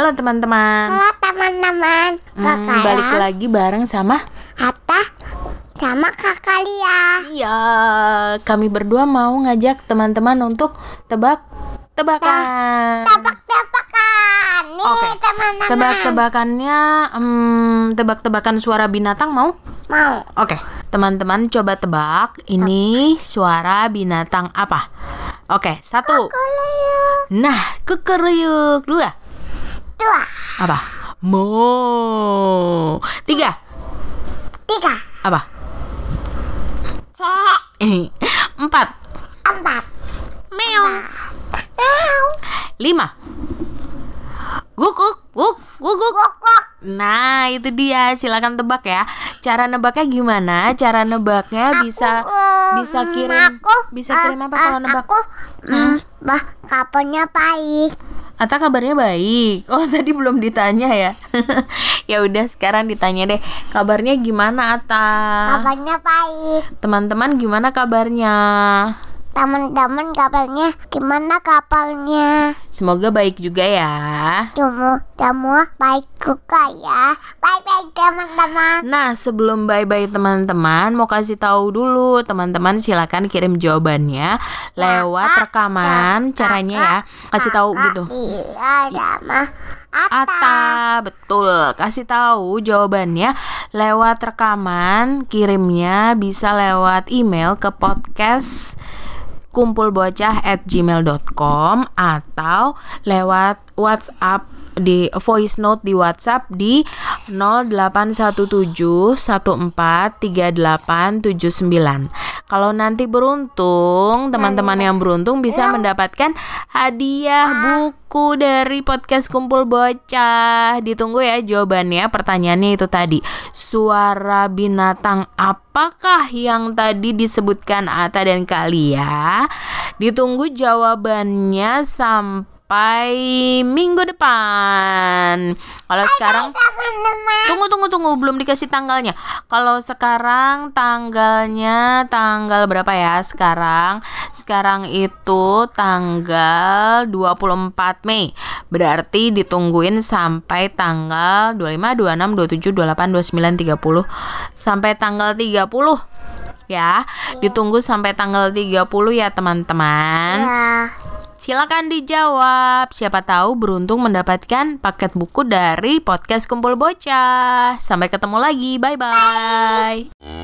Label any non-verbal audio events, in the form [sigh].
Halo teman-teman. Halo teman-teman. Hmm, balik lagi bareng sama Hatta sama kakak Lia. Iya, kami berdua mau ngajak teman-teman untuk tebak-tebakan. Tebak-tebakan. Nih Oke. teman-teman. Tebak-tebakannya hmm, tebak-tebakan suara binatang mau? Mau. Oke, teman-teman coba tebak ini suara binatang apa? Oke, satu. Kalau Nah, kekeruyuk. Dua. Apa? Mo. Tiga. tiga, Apa? se, Empat. empat, Meong. meow, Lima. Guguk, guk, guguk. guk, guk. Nah, itu dia. Silakan tebak ya. Cara nebaknya gimana? Cara nebaknya bisa Aku, bisa kirim aku, bisa eh, kirim apa eh, kalau nebak? Aku, mm, bah, kapannya baik. Ata kabarnya baik. [laughs] Oh, tadi belum ditanya ya. [laughs] ya udah sekarang ditanya deh. Kabarnya gimana Ata? Kapannya baik. Teman-teman gimana kabarnya? Teman-teman kabarnya gimana kabarnya? Semoga baik juga ya. Cuma semua baik juga ya. Baik-baik teman-teman. Nah, sebelum bye-bye teman-teman, mau kasih tahu dulu teman-teman silakan kirim jawabannya lewat rekaman caranya ya. Kasih tahu gitu. Iya, sama Ata. Ata, betul. Kasih tahu jawabannya lewat rekaman, kirimnya bisa lewat email ke podcast kumpulbocah at gmail.com atau lewat WhatsApp di voice note di WhatsApp di 0817143879. Kalau nanti beruntung, teman-teman yang beruntung bisa mendapatkan hadiah buku dari podcast Kumpul Bocah. Ditunggu ya jawabannya. Pertanyaannya itu tadi. Suara binatang apakah yang tadi disebutkan Ata dan Kalia? Ditunggu jawabannya sampai minggu depan. Kalau sekarang. Tunggu tunggu tunggu belum dikasih tanggalnya. Kalau sekarang tanggalnya tanggal berapa ya sekarang? Sekarang itu tanggal 24 Mei. Berarti ditungguin sampai tanggal 25, 26, 27, 28, 29, 30 sampai tanggal 30 ya. Ditunggu sampai tanggal 30 ya teman-teman. Ya. Silakan dijawab. Siapa tahu beruntung mendapatkan paket buku dari podcast Kumpul Bocah. Sampai ketemu lagi. Bye bye.